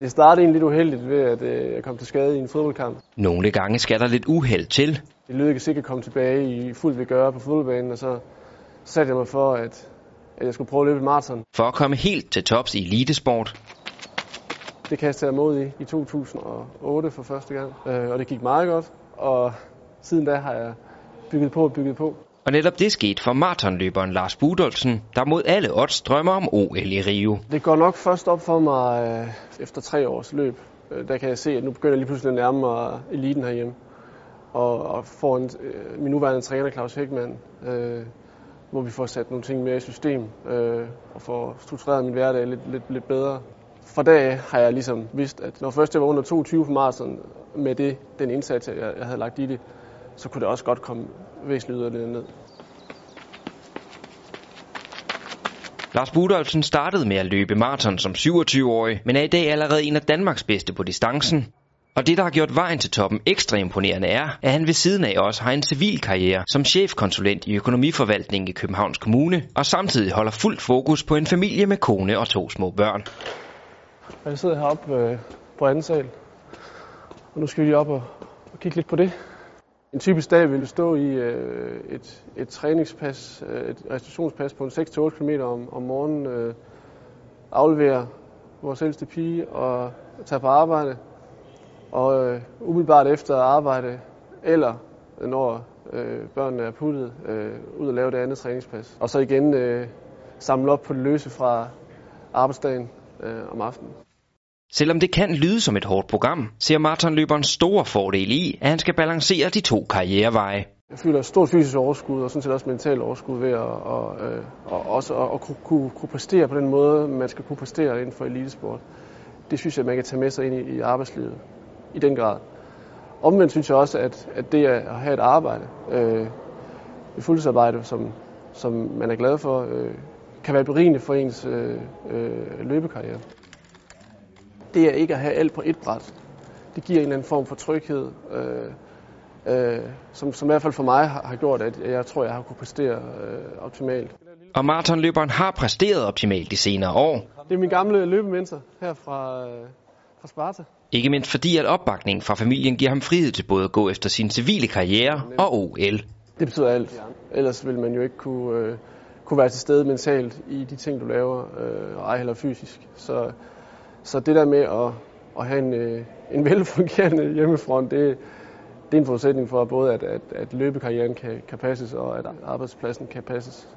Det startede egentlig lidt uheldigt ved, at øh, jeg kom til skade i en fodboldkamp. Nogle gange skal der lidt uheld til. Det lykkedes ikke at komme tilbage i fuld ved gøre på fodboldbanen, og så satte jeg mig for, at, at jeg skulle prøve at løbe et maraton. For at komme helt til tops i elitesport, Det kastede jeg mod i i 2008 for første gang, øh, og det gik meget godt. Og siden da har jeg bygget på og bygget på og netop det skete for maratonløberen Lars Budolsen, der mod alle odds drømmer om OL i Rio. Det går nok først op for mig øh, efter tre års løb. Øh, der kan jeg se, at nu begynder jeg lige pludselig at nærme mig eliten herhjemme. Og, og får en, øh, min nuværende træner, Claus Hækman, øh, hvor vi får sat nogle ting mere i system øh, og får struktureret min hverdag lidt, lidt, lidt bedre. Fra dag har jeg ligesom vidst, at når først jeg var under 22 på maraton med det, den indsats, jeg, jeg havde lagt i det, så kunne det også godt komme væsentligt yderligere ned. Lars Budolsen startede med at løbe maraton som 27-årig, men er i dag allerede en af Danmarks bedste på distancen. Og det, der har gjort vejen til toppen ekstra imponerende, er, at han ved siden af også har en civil karriere som chefkonsulent i økonomiforvaltningen i Københavns Kommune, og samtidig holder fuldt fokus på en familie med kone og to små børn. Jeg sidder heroppe øh, på anden sal, og nu skal vi lige op og, og kigge lidt på det. En typisk dag vil stå i øh, et, et træningspas, øh, et restaurationspas på en 6-8 km om, om morgenen, øh, aflevere vores ældste pige og tage på arbejde. Og øh, umiddelbart efter arbejde, eller når øh, børnene er puttet, øh, ud og lave det andet træningspas. Og så igen øh, samle op på det løse fra arbejdsdagen øh, om aftenen. Selvom det kan lyde som et hårdt program, ser maratonløberen store fordele i, at han skal balancere de to karriereveje. Jeg føler stort fysisk overskud og sådan set også mentalt overskud ved at og, øh, og også at, at kunne, kunne, kunne præstere på den måde, man skal kunne præstere inden for elitesport. Det synes jeg, man kan tage med sig ind i, i arbejdslivet i den grad. Omvendt synes jeg også, at, at det at have et arbejde, øh, et fuldtidsarbejde, som, som man er glad for, øh, kan være berigende for ens øh, øh, løbekarriere. Det er ikke at have alt på et bræt. Det giver en eller anden form for tryghed, øh, øh, som, som i hvert fald for mig har, har gjort, at jeg tror, jeg har kunne præstere øh, optimalt. Og maratonløberen har præsteret optimalt de senere år, Det er min gamle løbementor her fra, øh, fra Sparta. ikke mindst fordi at opbakningen fra familien giver ham frihed til både at gå efter sin civile karriere og OL. Det betyder alt. Ellers vil man jo ikke kunne, øh, kunne være til stede mentalt i de ting, du laver, øh, og ej heller fysisk. Så, så det der med at, at have en, øh, en velfungerende hjemmefront, det, det er en forudsætning for både, at, at, at løbekarrieren kan, kan passes, og at arbejdspladsen kan passes.